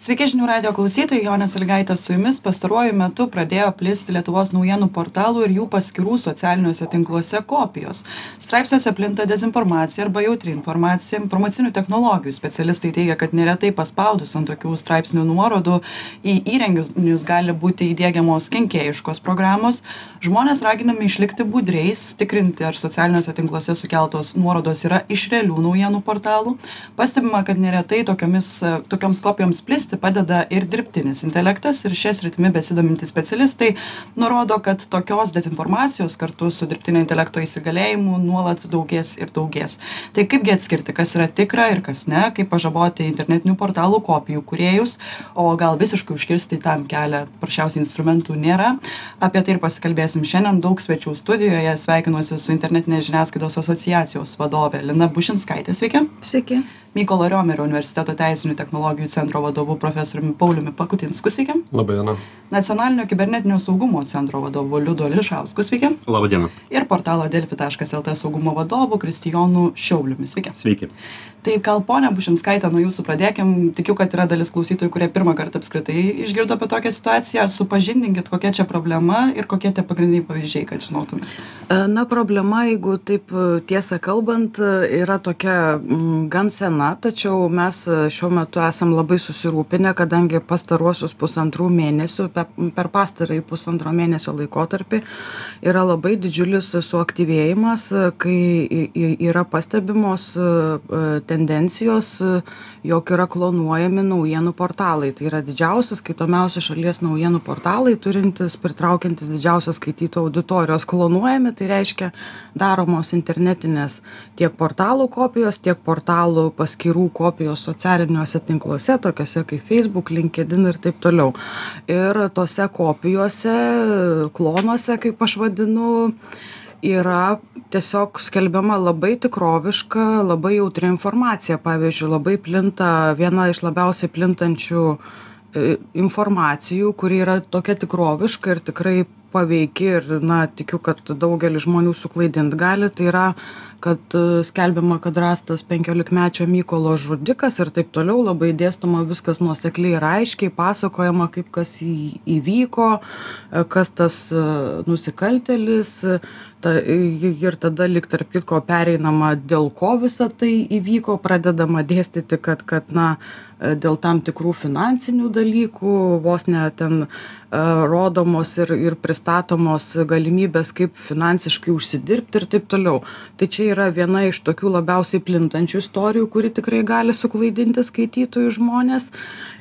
sveiki žinių radijo klausytojai jonė salygaitė su jumis. Pastaruoju metu pradėjo plisti lietuvos naujienų portalų ir jų paskyrų socialiniuose tinkluose kopijos. Straipsniuose plinta dezinformacija arba jautri informacija. Informacinių technologijų specialistai teigia kad neretai paspaudus ant tokių straipsnių nuorodų į įrenginius gali būti įdiegiamos kenkėjiškos programos. Žmonės raginami išlikti budriais tikrinti ar socialiniuose tinkluose sukeltos nuorodos yra iš realių naujienų portalų. Pastebima kad neretai tokiomis tokioms kopijoms plisti suprasti padeda ir dirbtinis intelektas ir šia sritimi besidomintys specialistai nurodo kad tokios dezinformacijos kartu su dirbtinio intelekto įsigalėjimu nuolat daugės ir daugės. Tai kaipgi atskirti kas yra tikra ir kas ne kaip pažaboti internetinių portalų kopijų kūrėjus o gal visiškai užkirsti tam kelią paprasčiausiai instrumentų nėra. Apie tai ir pasikalbėsim šiandien daug svečių studijoje. Sveikinuosi su internetinės žiniasklaidos asociacijos vadove lina bušinskaite sveiki. Sveiki mykolo riomerio universiteto teisinių technologijų centro vadovu profesoriumi pauliumi pakutinsku. Sveiki. Laba diena nacionalinio kibernetinio saugumo centro vadovu liudu ališausku. Sveiki. Laba diena ir portalo delfi taškas lt saugumo vadovu kristijonu šiauliumi. Sveiki. Sveiki tai gal ponia bušinskaite nuo jūsų pradėkim. Tikiu kad yra dalis klausytojų kurie pirmąkart apskritai išgirdo apie tokią situaciją. Supažindinkit kokia čia problema ir kokie tie pagrindiniai pavyzdžiai kad žinotume e, na problema jeigu taip e, tiesą kalbant e, yra tokia gan sena tačiau mes šiuo metu esam labai susirūpinę kadangi pastaruosius pusantrų mėnesių per pastarąjį pusantro mėnesio laikotarpį yra labai didžiulis suaktyvėjimas kai yra pastebimos tendencijos jog yra klonuojami naujienų portalai. Tai yra didžiausi skaitomiausi šalies naujienų portalai turintys pritraukiantys didžiausią skaitytojų auditorijos klonuojami. Tai reiškia daromos internetinės tiek portalų kopijos tiek portalų paskyrų kopijos socialiniuose tinkluose tokiuose kaip feisbuk linkedin ir taip toliau. Ir tose kopijose klonuose kaip aš vadinu yra tiesiog skelbiama labai tikroviška labai jautri informacija. Pavyzdžiui labai plinta viena iš labiausiai plintančių e, informacijų kuri yra tokia tikroviška ir tikrai paveiki ir na tikiu kad daugelį žmonių suklaidint gali tai yra kad e, skelbiama kad rastas penkiolikmečio mykolo žudikas ir taip toliau labai dėstoma viskas nuosekliai ir aiškiai pasakojama kaip kas į įvyko e, kas tas e, nusikaltėlis ta ir tada lyg tarp kitko pereinama dėl ko visa tai įvyko pradedama dėstyti kad kad na dėl tam tikrų finansinių dalykų vos ne ten rodomos ir ir pristatomos galimybės kaip finansiškai užsidirbti ir taip toliau. Tai čia yra viena iš tokių labiausiai plintančių istorijų kuri tikrai gali suklaidinti skaitytojus žmones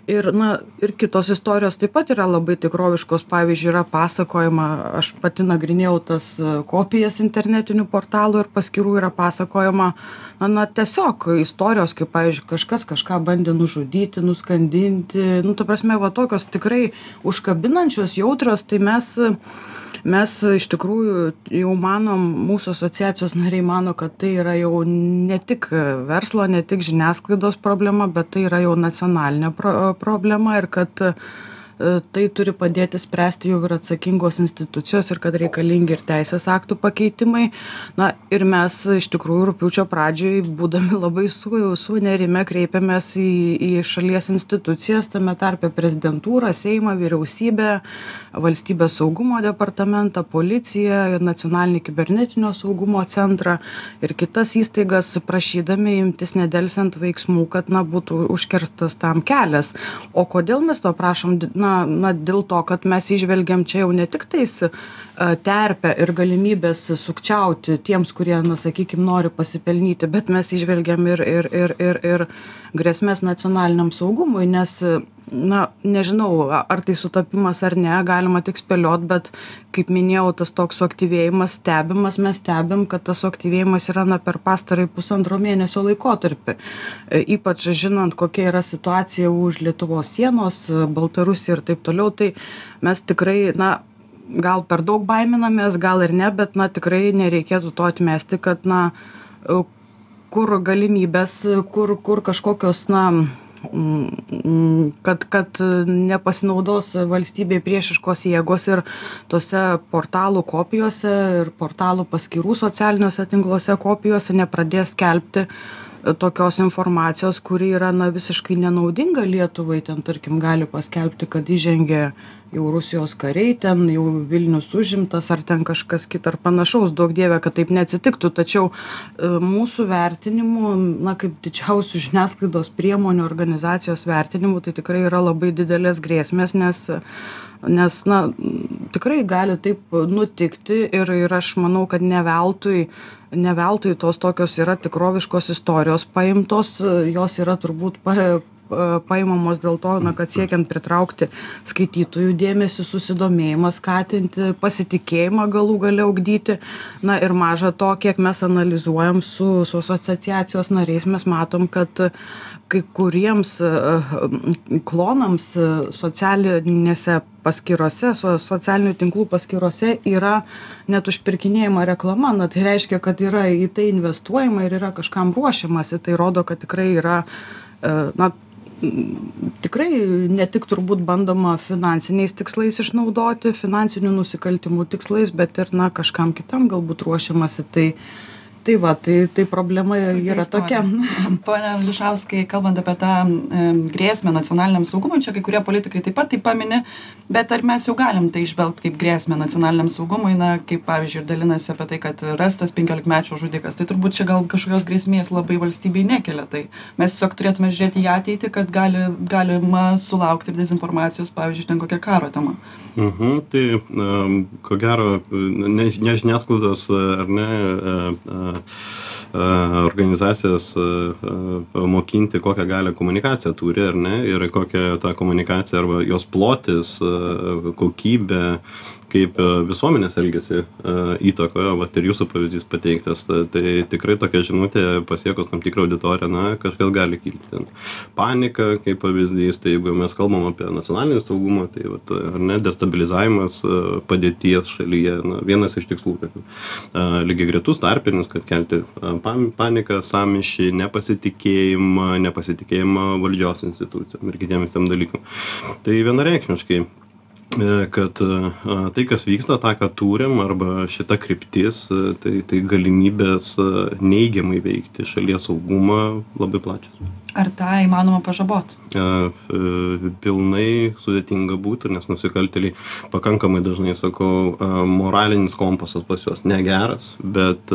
ir na ir kitos istorijos taip pat yra labai tikroviškos. Pavyzdžiui yra pasakojama aš pati nagrinėjau tas kopijas internetinių portalų ir paskyrų yra pasakojama na na tiesiog istorijos kaip pavyzdžiui kažkas kažką bandė nužudyti nuskandinti. Nu ta prasme va tokios tikrai užkabinančios jautrios tai mes mes iš tikrųjų jau manom mūsų asociacijos nariai mano kad tai yra jau ne tik verslo ne tik žiniasklaidos problema bet tai yra jau nacionalinė pro problema ir kad E, tai turi padėti spręsti jau ir atsakingos institucijos ir kad reikalingi ir teisės aktų pakeitimai. Na ir mes iš tikrųjų rugpjūčio pradžioj būdami labai su sunerimę kreipėmės į į šalies institucijas tame tarpe prezidentūrą seimą vyriausybę valstybės saugumo departamentą policiją nacionalinį kibernetinio saugumo centrą ir kitas įstaigas prašydami imtis nedelsiant veiksmų kad na būtų užkirstas tam kelias. O kodėl mes to prašom na na na dėl to kad mes įžvelgiam čia jau ne tiktais e, terpę ir galimybes sukčiauti tiems kurie na sakykim nori pasipelnyti bet mes įžvelgiam ir ir ir ir ir grėsmes nacionaliniam saugumui nes na nežinau ar tai sutapimas ar ne galima tik spėliot bet kaip minėjau tas toks suaktyvėjimas stebimas mes stebim kad tas suaktyvėjimas yra na per pastarąjį pusantro mėnesio laikotarpį. E, ypač žinant kokia yra situacija už lietuvos sienos baltarusija ir taip toliau tai mes tikrai na gal per daug baiminamės gal ir ne bet na tikrai nereikėtų to atmesti kad na kur galimybės kur kur kažkokios na mm, kad kad nepasinaudos valstybei priešiškos jėgos ir tose portalų kopijose ir portalų paskyrų socialiniuose tinkluose kopijose nepradės skelbti tokios informacijos kuri yra na visiškai nenaudinga lietuvai. Ten tarkim gali paskelbti kad įžengė jau rusijos kariai ten jau vilnius užimtas ar ten kažkas kita ar panašaus duok dieve kad taip neatsitiktų. Tačiau e, mūsų vertinimu na kaip didžiausių žiniasklaidos priemonių organizacijos vertinimu tai tikrai yra labai didelės grėsmės nes nes na tikrai gali taip nutikti ir ir aš manau kad ne veltui ne veltui tos tokios yra tikroviškos istorijos paimtos jos yra turbūt pa paimamos dėl to kad siekiant pritraukti skaitytojų dėmesį susidomėjimą skatinti pasitikėjimą galų gale ugdyti. Na ir maža to kiek mes analizuojam su su asociacijos nariais mes matom kad kai kuriems klonams socialinėse paskyrose so socialinių tinklų paskyrose yra net užpirkinėjama reklama. Na tai reiškia kad yra į tai investuojama ir yra kažkam ruošiamasi. Tai rodo kad tikrai yra e, na tikrai ne tik turbūt bandoma finansiniais tikslais išnaudoti finansinių nusikaltimų tikslais bet ir na kažkam kitam galbūt ruošiamasi tai tai va tai tai problema yra tokia. Pone ališauskai kalbant apie tą grėsmę nacionaliniam saugumui čia kai kurie politikai taip pat tai pamini bet ar mes jau galim tai įžvelgt kaip grėsmę nacionaliniam saugumui? Na kaip pavyzdžiui ir dalinasi apie tai kad rastas penkiolikmečio žudikas. Tai turbūt čia gal kažkokios grėsmės labai valstybei nekelia. Tai mes tiesiog turėtume žiūrėti į ateitį kad gali galima sulaukti ir dezinformacijos pavyzdžiui ten kokia karo tema mhm tai ko gero ne ne žiniasklaidos ar ne organizacijas mokinti kokią galią komunikacija turi ar ne ir kokią ta komunikacija arba jos plotis kokybė kaip e, visuomenės elgesį e, įtakoja vat ir jūsų pavyzdys pateiktas tai tikrai tokia žinutė pasiekus tam tikrą auditoriją na kažkas gali kilti ten. Panika kaip pavyzdys tai jeigu mes kalbam apie nacionalinį saugumą tai vat ar ne destabilizavimas e, padėties šalyje na vienas iš tikslų kad lygiagretus tarpinis kad kelti paniką sąmyšį nepasitikėjimą nepasitikėjimą valdžios institucijom ir kitiem visiem dalykam. Tai vienareikšmiškai kad e, tai, kas vyksta, tą, ką turim, arba šita kryptis, e, tai, tai galimybės neigiamai veikti šalies saugumą labai plačias. Ar tą įmanoma pažaboti? Pilnai sudėtinga būtų, nes nusikaltėliai pakankamai dažnai sakau, moralinis kompasas pas juos negeras, bet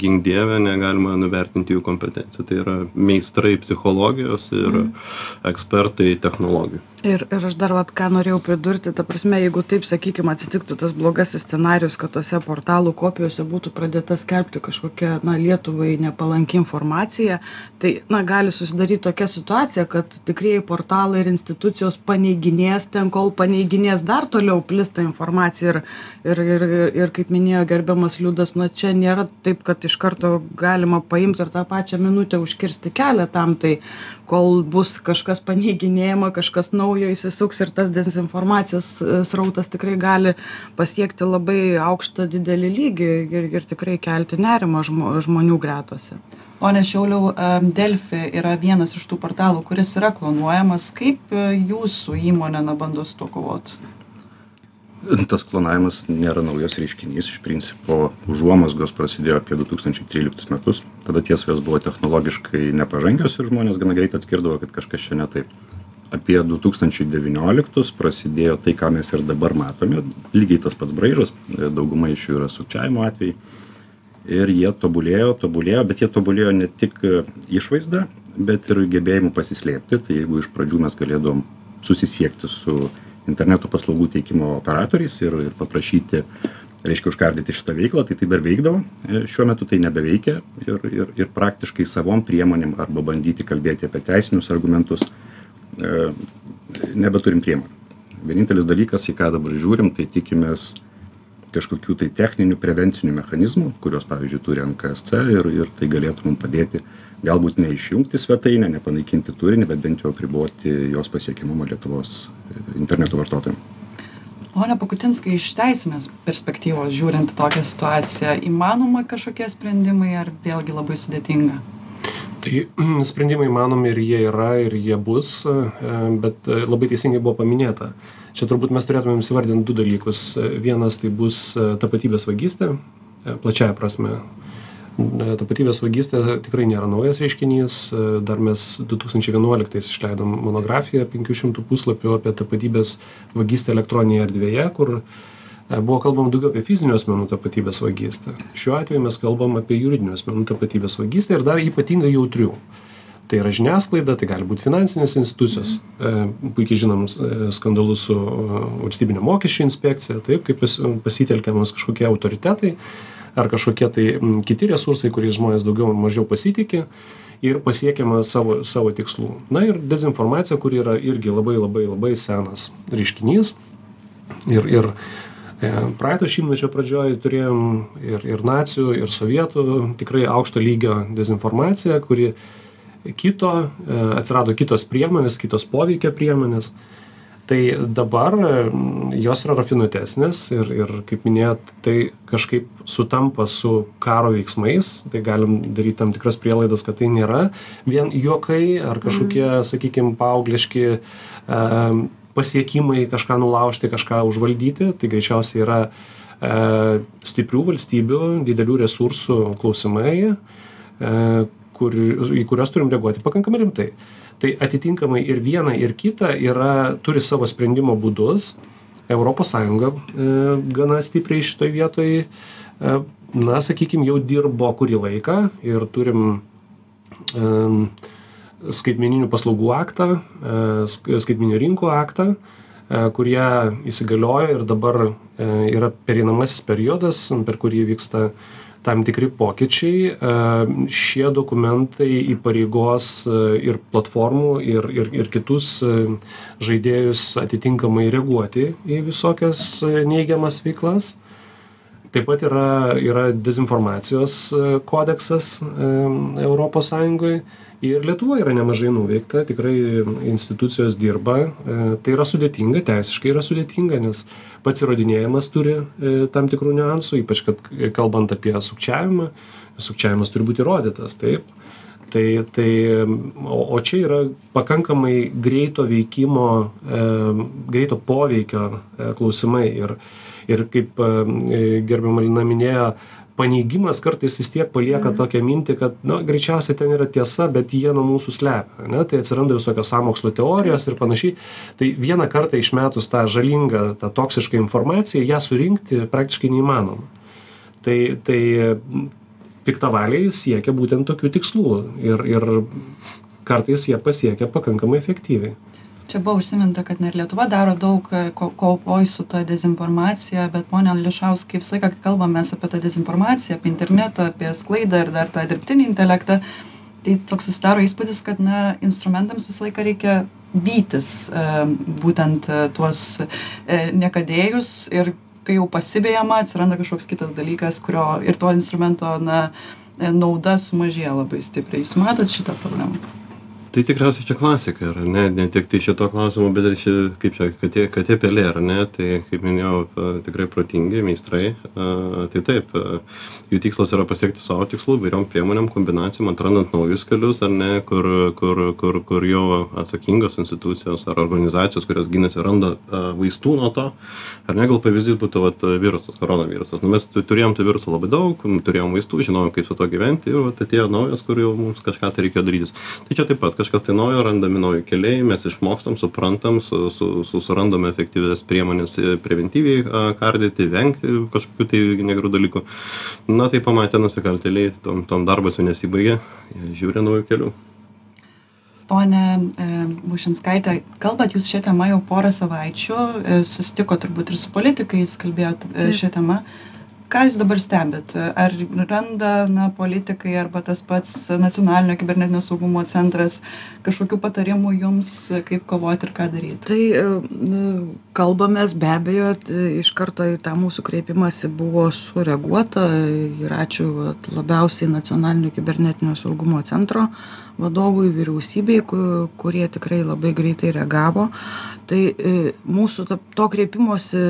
gink dievę negalima nuvertinti jų kompetencijų. Tai yra meistrai psichologijos ir mm. ekspertai technologijų ir ir aš dar vat ką norėjau pridurti ta prasme jeigu taip sakykim atsitiktų tas blogasis scenarijus kad tose portalų kopijose būtų pradėta skelbti kažkokia na lietuvai nepalanki informacija tai na gali susidaryt tokia situacija kad tikrieji portalai ir institucijos paneiginės ten kol paneiginės dar toliau plis ta informacija ir ir ir ir kaip minėjo gerbiamas liudas na čia nėra taip kad iš karto galima paimt ir tą pačią minutę užkirsti kelią tam tai kol bus kažkas paneiginėjama kažkas naujo įsisuks ir tas dezinformacijos e, srautas tikrai gali pasiekti labai aukštą didelį lygį ir ir tikrai kelti nerimą žmo žmonių gretose pone šiauliau delfi yra vienas iš tų portalų kuris yra klonuojamas. Kaip e, jūsų įmonė na bando su tuo kovot? Tas klonavimas nėra naujas reiškinys. Iš principo užuomazgos prasidėjo apie du tūkstančiai tryliktus metus. Tada tiesa jos buvo technologiškai nepažangios ir žmonės gana greit atskirdavo kad kažkas čia ne taip. Apie du tūkstančiai devynioliktus prasidėjo tai ką mes ir dabar matome. Lygiai tas pats braižas. Dauguma iš jų yra sukčiavimo atvejai ir jie tobulėjo tobulėjo bet jie tobulėjo ne tik išvaizda bet ir gebėjimu pasislėpti. Tai jeigu iš pradžių mes galėdavom susisiekti su interneto paslaugų teikimo operatoriais ir ir paprašyti reiškia užkardyti šitą veiklą tai tai dar veikdavo. E, šiuo metu tai nebeveikia ir ir ir praktiškai savom priemonėm arba bandyti kalbėti apie teisinius argumentus e, nebeturim priemonių. Vienintelis dalykas į ką dabar žiūrim tai tikimės kažkokių tai techninių prevencinių mechanizmų kuriuos pavyzdžiui turi nksc ir ir tai galėtų mum padėti galbūt ne išjungti svetainę ne panaikinti turinį bet bent jau apriboti jos pasiekiamumą lietuvos interneto vartotojam. Pone pakutinskai iš teisinės perspektyvos žiūrint į tokią situaciją įmanoma kažkokie sprendimai ar vėlgi labai sudėtinga? Tai sprendimai įmanomi ir jie yra ir jie bus bet labai teisingai buvo paminėta čia turbūt mes turėtumėm įsivardint du dalykus. Vienas tai bus tapatybės vagystė. Plačiąja prasme tapatybės vagystė tikrai nėra naujas reiškinys. Dar mes du tūkstančiai vienuoliktais išleidom monografiją penkių šimtų puslapių apie tapatybės vagystę elektroninėje erdvėje kur e, buvo kalbama daugiau apie fizinių asmenų tapatybės vagystę. Šiuo atveju mes kalbam apie juridinių asmenų tapatybės vagystę ir dar ypatingai jautrių tai yra žiniasklaida tai gali būt finansinės institucijos e, puikiai žinom e, skandalus su valstybine mokesčių inspekcija taip kaip pasitelkiamos kažkokie autoritetai ar kažkokie tai kiti resursai, kuriais žmonės daugiau ar mažiau pasitikė ir pasiekiama savo, savo tikslų. Na ir dezinformacija, kuri yra irgi labai labai labai senas reiškinys. Ir, ir e, praeito šimtmečio pradžioje turėjom ir, ir nacijų, ir sovietų tikrai aukšto lygio dezinformaciją, kuri kito, e, atsirado kitos priemonės, kitos poveikio priemonės. E, tai dabar mm, jos yra rafinuotesnės ir ir kaip minėjot tai kažkaip sutampa su karo veiksmais tai galim daryt tam tikras prielaidas kad tai nėra vien juokai ar kažkokie mhm. sakykim paaugliški a pasiekimai kažką nulaužti kažką užvaldyti tai greičiausiai yra a stiprių valstybių didelių resursų klausimai kur į kuriuos turim reaguoti pakankamai rimtai. Tai atitinkamai ir viena ir kita yra turi savo sprendimo būdus. Europos sąjunga e, gana stipriai šitoj vietoj e, na sakykim jau dirbo kurį laiką ir turim e, skaitmeninių paslaugų aktą skaitmeninių rinkų aktą kurie įsigaliojo ir dabar yra pereinamasis periodas per kurį vyksta tam tikri pokyčiai šie dokumentai įpareigos ir platformų ir ir ir kitus žaidėjus atitinkamai reaguoti į visokias neigiamas veiklas. Taip pat yra yra dezinformacijos kodeksas europos sąjungoj ir lietuvoj yra nemažai nuveikta tikrai institucijos dirba. Tai yra sudėtinga teisiškai yra sudėtinga nes pats įrodinėjimas turi tam tikrų niuansų ypač kad kalbant apie sukčiavimą sukčiavimas turi būt įrodytas taip. Tai tai o o čia yra pakankamai greito veikimo greito poveikio klausimai. Ir ir kaip gerbiama lina minėjo paneigimas kartais vis tiek palieka mhm. tokią mintį kad na greičiausiai ten yra tiesa bet jie nuo mūsų slepia ane? Tai atsiranda visokios sąmokslo teorijos ir panašiai. Tai vieną kartą išmetus tą žalingą tą toksišką informaciją ją surinkti praktiškai neįmanoma. Tai tai piktavaliai siekia būtent tokių tikslų ir ir kartais jie pasiekia pakankamai efektyviai čia buvo užsiminta kad na ir lietuva daro daug e, ko kovoj su ta dezinformacija bet pone ališauskai visą laiką kai kalbam mes apie tą dezinformaciją apie internetą apie sklaidą ir dar tą dirbtinį intelektą tai toks susidaro įspūdis kad na instrumentams visą laiką reikia vytis e, būtent e, tuos niekadėjus ir kai jau pasivejama atsiranda kažkoks kitas dalykas kurio ir to instrumento na nauda sumažėja labai stipriai. Jūs matot šitą problemą tai tikriausiai čia klasika yra ne ne tiktai šituo klausimu bet ir ši kaip čia katė katė pelė ar ne? Tai kaip minėjau tikrai protingi meistrai. A tai taip jų tikslas yra pasiekti savo tikslų įvairiom priemonėm kombinacijom atrandant naujus kelius ar ne kur kur kur kur jau atsakingos institucijos ar organizacijos kurios ginasi randa vaistų nuo to. Ar ne gal pavyzdys būtų vat virusas koronavirusas. Nu mes turėjom tų virusų labai daug turėjom vaistų žinojom kaip su tuo gyventi ir vat atėjo naujas kur jau mums kažką tai reikėjo darytis. Tai čia taip pat kažkas tai naujo randami nauji keliai mes išmokstam suprantam su su su surandam efektyvias priemones preventyviai kardyti vengti kažkokių tai negerų dalykų. Na tai pamatę nusikaltėliai tuom tuom darbas jau nesibaigia jie žiūri naujų kelių. Pone e, Bušinskaitė, kalbat jūs šią temą jau porą savaičių, e, susitiko turbūt ir su politikais, kalbėjot e, šią temą ką jūs dabar stebit? Ar randa na politikai arba tas pats nacionalinio kibernetinio saugumo centras kažkokių patarimų jums kaip kovot ir ką daryt tai e, kalbamės be abejo iš karto į tą mūsų kreipimąsi buvo sureaguota ir ačiū vat labiausiai nacionalinio kibernetinio saugumo centro vadovui vyriausybei ku kurie tikrai labai greitai reagavo. Tai e, mūsų to kreipimosi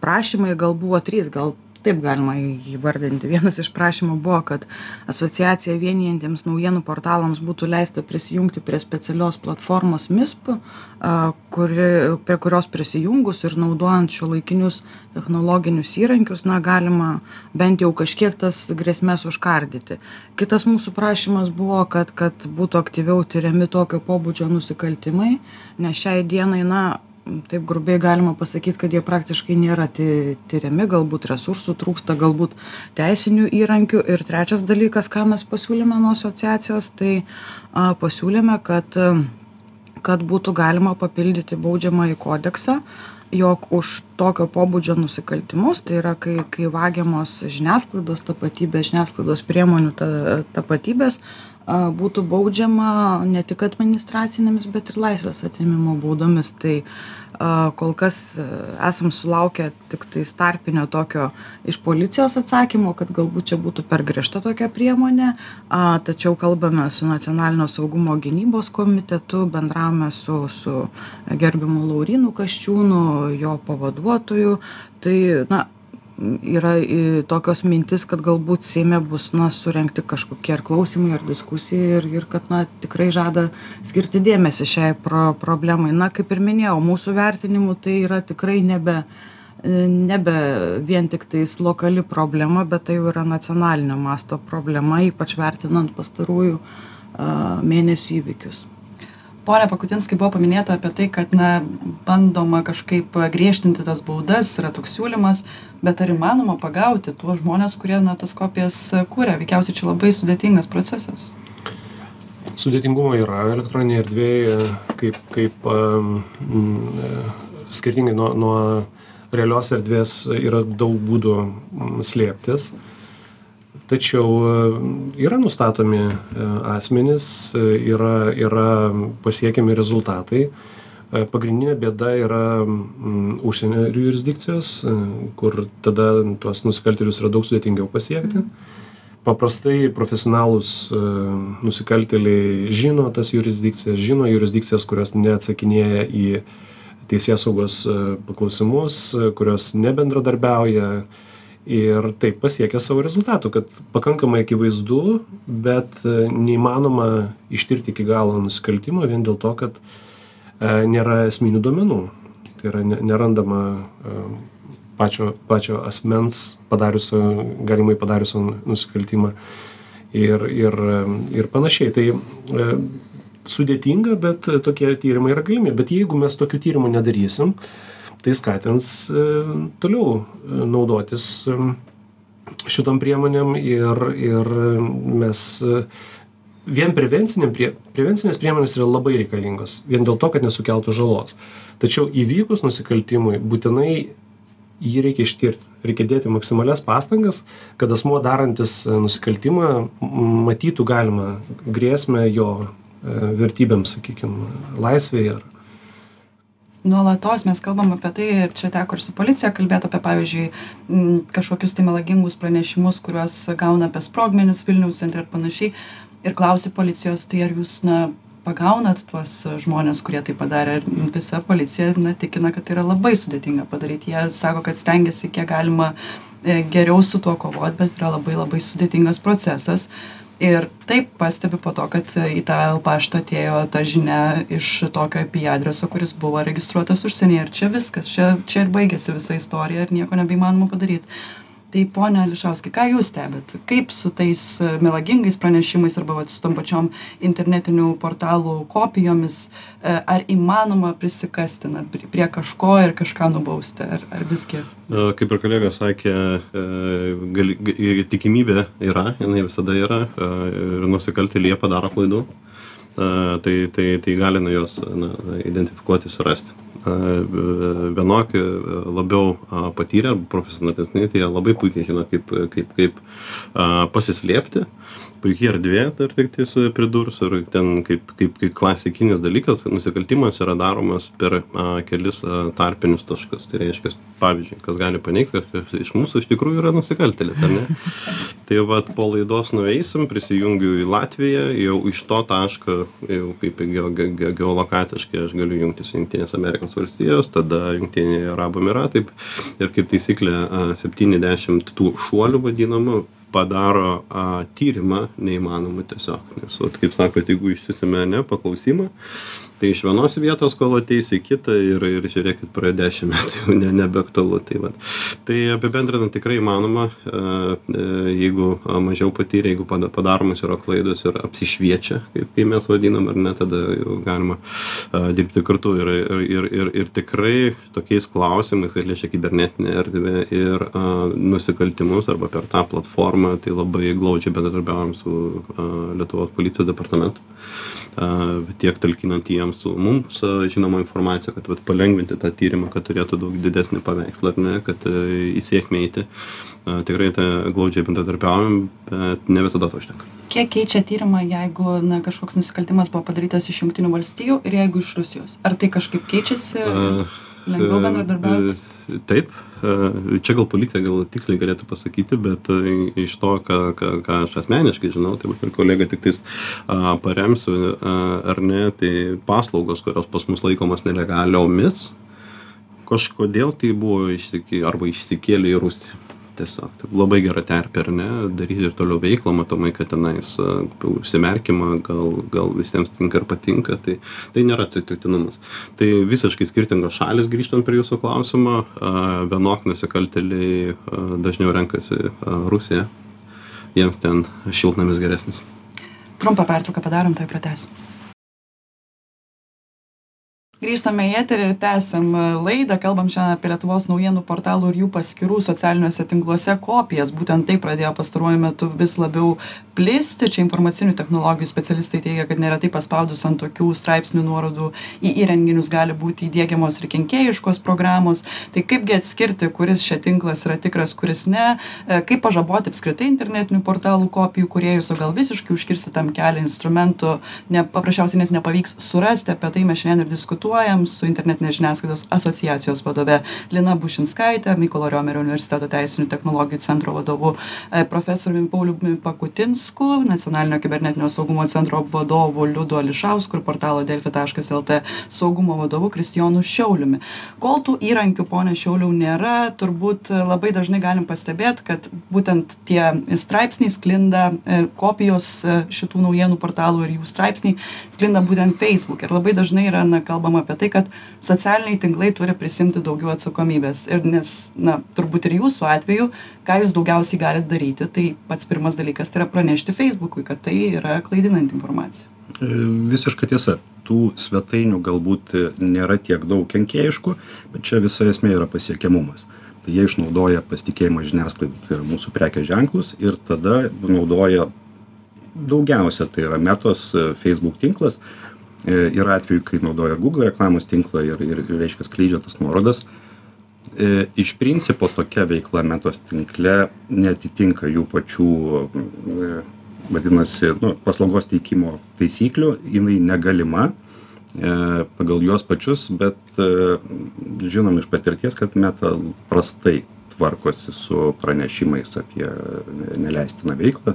prašymai gal buvo trys gal taip galima įvardinti. Vienas iš prašymų buvo kad asociaciją vienijantiems naujienų portalams būtų leista prisijungti prie specialios platformos misp a, kuri prie kurios prisijungus ir naudojant šiuolaikinius technologinius įrankius na galima bent jau kažkiek tas grėsmes užkardyti. Kitas mūsų prašymas buvo kad kad būtų aktyviau tiriami tokio pobūdžio nusikaltimai nes šiai dienai na taip grubiai galima pasakyt kad jie praktiškai nėra ti tiriami galbūt resursų trūksta galbūt teisinių įrankių. Ir trečias dalykas ką mes pasiūlėme nuo asociacijos tai a pasiūlėme kad kad būtų galima papildyti baudžiamąjį kodeksą jog už tokio pobūdžio nusikaltimus tai yra kai kai vagiamos žiniasklaidos tapatybės žiniasklaidos priemonių ta tapatybės a būtų baudžiama ne tik administracinėmis bet ir laisvės atėmimo baudomis. Tai a kol kas esam sulaukę tiktais tarpinio tokio iš policijos atsakymo kad galbūt čia būtų per griežta tokia priemonė. A tačiau kalbame su nacionalinio saugumo gynybos komitetu bendravome su su gerbiamu laurynu kasčiūnu jo pavaduotoju. Tai na yra tokios mintys kad galbūt seime bus na surengti kažkokie ar klausymai ar diskusija ir ir kad na tikrai žada skirti dėmesį šiai pro problemai. Na kaip ir minėjau mūsų vertinimu tai yra tikrai nebe nebe vien tiktais lokali problema bet tai jau yra nacionalinio masto problema ypač vertinant pastarųjų mėnesių įvykius pone pakutinskai buvo paminėta apie tai kad na bandoma kažkaip griežtinti tas baudas yra toks siūlymas bet ar įmanoma pagauti tuos žmones kurie na tas kopijas kuria veikiausiai čia labai sudėtingas procesas. Sudėtingumo yra elektroninėj erdvėj kaip kaip mm, skirtingai nuo nuo realios erdvės yra daug būdų slėptis tačiau e, yra nustatomi e, asmenys e, yra yra pasiekiami rezultatai. Pagrindinė bėda yra užsienio jurisdikcijos kur tada tuos nusikaltėlius yra daug sudėtingiau pasiekti. Paprastai profesionalūs nusikaltėliai žino tas jurisdikcijas žino jurisdikcijas kurios neatsakinėja į teisėsaugos paklausimus kurios nebendradarbiauja ir taip pasiekia savo rezultatų kad pakankamai akivaizdu bet e, neįmanoma ištirti iki galo nusikaltimo vien dėl to kad e, nėra esminių duomenų. Tai yra ne nerandama e, pačio pačio asmens padariusio galimai padariusio nusikaltimą ir ir ir panašiai. Tai sudėtinga bet tokie tyrimai yra galimi. Bet jeigu mes tokių tyrimų nedarysim tai skatins e, toliau e, naudotis e, šitom priemonėm ir ir mes vien prevencinėm prie prevencinės priemonės yra labai reikalingos vien dėl to kad nesukeltų žalos. Tačiau įvykus nusikaltimui būtinai jį reikia ištirti. Reikia dėti maksimalias pastangas kad asmuo darantis nusikaltimą matytų galimą grėsmę jo vertybėms sakykim laisvei ar nuolatos mes kalbam apie tai ir čia teko ir su policija kalbėt apie pavyzdžiui m kažkokius tai melagingus pranešimus kuriuos gauna apie sprogmenis vilniaus centre ir panašiai. Ir klausi policijos tai ar jūs na pagaunat tuos žmones kurie tai padarė? Ir visa policija na tikina kad tai yra labai sudėtinga padaryt jie sako kad stengiasi kiek galima e, geriau su tuo kovot bet yra labai labai sudėtingas procesas ir taip pastebi po to kad į tą paštą atėjo ta žinia iš tokio ip adreso kuris buvo registruotas užsienyje. Ir čia viskas čia čia ir baigiasi visa istorija ir nieko nebeįmanoma padaryt tai pone ališauskai ką jūs stebit? Kaip su tais e, melagingais pranešimais arba vat su tom pačiom internetinių portalų kopijomis e, ar įmanoma prisikasti na prie kažko ir kažką nubausti ar ar visgi? Kaip ir kolega sakė e, gali tikimybė yra jinai visada yra ir nusikaltėliai jie padaro klaidų tai tai tai gali na juos na identifikuoti surasti. Vienoki labiau patyrę profesionalesni tai jie labai puikiai žino kaip kaip kaip pasislėpti puiki erdvė dar tiktais pridursiu ir ten kaip kaip kaip klasikinis dalykas nusikaltimas yra daromas per kelis tarpinius taškus. Tai reiškias pavyzdžiui kas gali paneigt kad iš mūsų iš tikrųjų yra nusikaltėlis ar ne? Tai vat po laidos nueisim prisijungiu į latviją jau iš to taško jau kaip geo ge ge geolokaciškai aš galiu jungtis į jungtines amerikos valstijas tada jungtiniai arabų emyratai ir kaip taisyklė septyni dešimt tų šuolių vadinamų padaro a, tyrimą neįmanomu tiesiog. Nes, vat, kaip sakot, jeigu išsiusime ne paklausimą, tai iš vienos vietos, kol ateis į kitą ir, ir žiūrėkit, praėjo dešimt metų jau ne, nebeaktualu. Tai, vat. tai apibendrinant tikrai įmanoma, a, a, jeigu a, mažiau patyrė, jeigu pada- padaromas yra klaidos ir apsišviečia, kaip, kaip mes vadinam, ar ne, tada jau galima dirbti kartu ir, ir, ir, ir, tikrai tokiais klausimais, kad liečia kibernetinę erdvę ir nusikaltimus arba per tą platformą, tai labai glaudžiai bendradarbiaujam su Lietuvos policijos departamentu, tiek talkinant jiems su mums žinoma informacija, kad vat, palengvinti tą tyrimą, kad turėtų daug didesnį paveikslą, ar ne, kad į sėkmę eiti. Tikrai tą glaudžiai bendradarbiaujam, bet ne visada to užtenka. Kiek keičia tyrimą, jeigu na, kažkoks nusikaltimas buvo padarytas iš Junktinių valstijų ir jeigu iš Rusijos? Ar tai kažkaip keičiasi? A, Lengviau e, bendradarbiauti? e, Taip, e, čia gal policija gal tiksliai galėtų pasakyti, bet iš to, ką, ką, ką aš asmeniškai žinau, tai vat ir kolega tik tais a, paremsiu, a, ar ne, tai paslaugos, kurios pas mus laikomas nelegaliomis, kažkodėl tai buvo išsikė, arba išsikėlė į Rusiją. Tiesiog labai gera terpė, ar ne, daryti ir toliau veiklą, matomai, kad tenais a, užsimerkima, gal, gal visiems tinka ir patinka, tai, tai nėra atsitiktinumas. Tai visiškai skirtingos šalis, grįžtant prie jūsų klausimo, a, vienok nusikaltėliai a, dažniau renkasi Rusiją, jiems ten šiltnamis geresnis. Trumpą pertrauką padarom, tai pratęsim. Grįžtame į eterį ir tęsiam laidą. Kalbam šiandien apie Lietuvos naujienų portalų ir jų paskirų socialiniuose tinkluose kopijas. Būtent tai pradėjo pastaruoju metu vis labiau plisti. Čia informacinių technologijų specialistai teigia, kad neretai paspaudus ant tokių straipsnių nuorodų į įrenginius gali būti įdėgiamos ir kenkėjiškos programos. Tai kaipgi atskirti, kuris šia tinklas yra tikras, kuris ne, E, kaip pažaboti apskritai internetinių portalų kopijų kuriejus, o gal visiškai užkirsti tam kelią instrumentų, ne, paprasčiausiai net nepavyks surasti. Apie tai mes šiandien ir diskutuojam su internetinės žiniasklaidos asociacijos vadove Lina Bušinskaitė, Mykolo Riomerio universiteto teisinių technologijų centro vadovu e, profesoriumi Pauliumi Pakutinsku, nacionalinio kibernetinio saugumo centro vadovu Liudu Ališausku ir portalo delfi.lt saugumo vadovu Kristijonu Šiauliumi. Kol tų įrankių, ponė Šiauliau, nėra, turbūt labai dažnai galim pastebėti, kad būtent tie straipsniai sklinda, e, kopijos e, šitų naujienų portalų ir jų straipsniai sklinda būtent Facebook. Ir labai dažnai yra na, kalbama apie tai, kad socialiniai tinklai turi prisimti daugiau atsakomybės. Ir nes, na, turbūt ir jūsų atveju, ką jūs daugiausiai galite daryti, tai pats pirmas dalykas tai yra pranešti Facebookui, kad tai yra klaidinanti informacija. E, Visiška tiesa. Tų svetainių galbūt nėra tiek daug kenkėjiškų, bet čia visa esmė yra pasiekiamumas. Tai jie išnaudoja pasitikėjimą žiniasklaidą, tai yra mūsų prekės ženklus ir tada naudoja daugiausia, tai yra metos e, Facebook tinklas. Yra atveju, kai naudoja Google reklamos tinklą ir, ir, ir reiškia, skleidžia tas nuorodas. E, Iš principo tokia veikla metos tinkle netitinka jų pačių, e, vadinasi, nu, paslaugos teikimo taisyklių, jinai negalima e, pagal juos pačius, bet žinom iš patirties, kad meta prastai tvarkosi su pranešimais apie neleistiną veiklą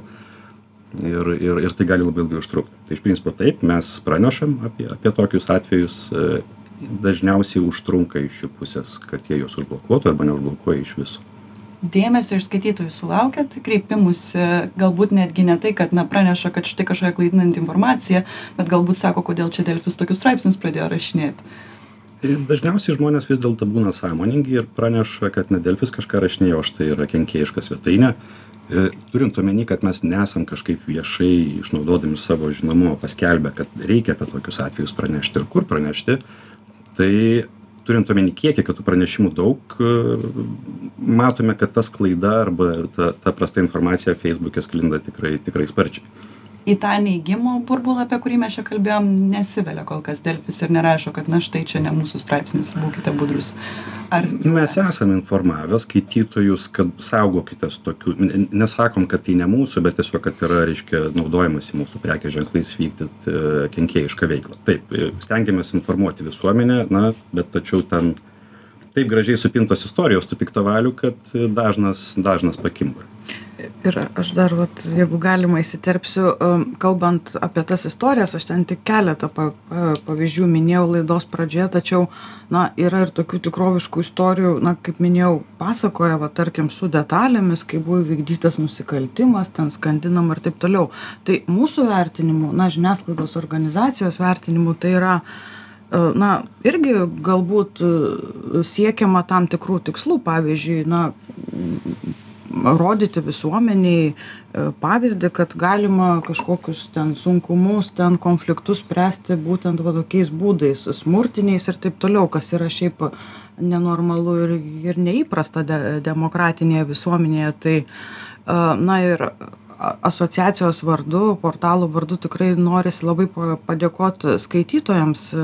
ir, ir, ir tai gali labai ilgai užtrukti. Tai iš principo taip, mes pranešam apie, apie tokius atvejus, e, dažniausiai užtrunka iš jų pusės, kad jie juos užblokuotų arba neužblokuoja iš viso. Dėmesio iš skaitytojų sulaukėt kreipimusi, galbūt netgi ne tai, kad na, praneša, kad štai kažkokia klaidinanti informacija, bet galbūt sako, kodėl čia Delfis tokius straipsnius pradėjo rašinėti. Tai Dažniausiai žmonės vis dėlto būna sąmoningi ir praneša, kad ne Delfis kažką rašinėjo, o štai yra kenkėjiška svetainė. E, Turint omeny, kad mes nesam kažkaip viešai išnaudodami savo žinomumą paskelbę, kad reikia apie tokius atvejus pranešti ir kur pranešti, tai turint omeny kiekį, kad tų pranešimų daug, e, matome, kad ta sklaida arba ta, ta prasta informacija Facebook'e sklinda tikrai, tikrai sparčiai. Į tą neigimo burbulą apie kurį mes čia kalbėjom nesivelia kol kas delfis ir nerašo kad na štai čia ne mūsų straipsnis būkite budrūs ar mes esam informavę skaitytojus kad saugokitės tokių nesakom kad tai ne mūsų bet tiesiog kad yra reiškia naudojamasi mūsų prekės ženklais vykdyt e, kenkėjišką veiklą. Taip e, stengiamės informuoti visuomenę na bet tačiau ten taip gražiai supintos istorijos tų piktavalių kad e, dažnas dažnas pakimba Ir aš dar, vat, jeigu galima įsiterpsiu, um, kalbant apie tas istorijas, aš ten tik keletą pa, pa, pavyzdžių minėjau laidos pradžioje, tačiau, na, yra ir tokių tikroviškų istorijų, na, kaip minėjau, pasakoja, va, tarkim, su detalėmis, kai buvo įvykdytas nusikaltimas, ten skandinam ir taip toliau. Tai mūsų vertinimu, na, žiniasklaidos organizacijos vertinimu, tai yra e, na irgi galbūt e, siekiama tam tikrų tikslų pavyzdžiui na rodyti visuomenei e, pavyzdį kad galima kažkokius ten sunkumus ten konfliktus spręsti būtent va tokiais būdais smurtiniais ir taip toliau kas yra šiaip nenormalu ir ir neįprasta de demokratinėje visuomenėje. Tai a, na ir asociacijos vardu portalo vardu tikrai norisi labai pa padėkot skaitytojams e,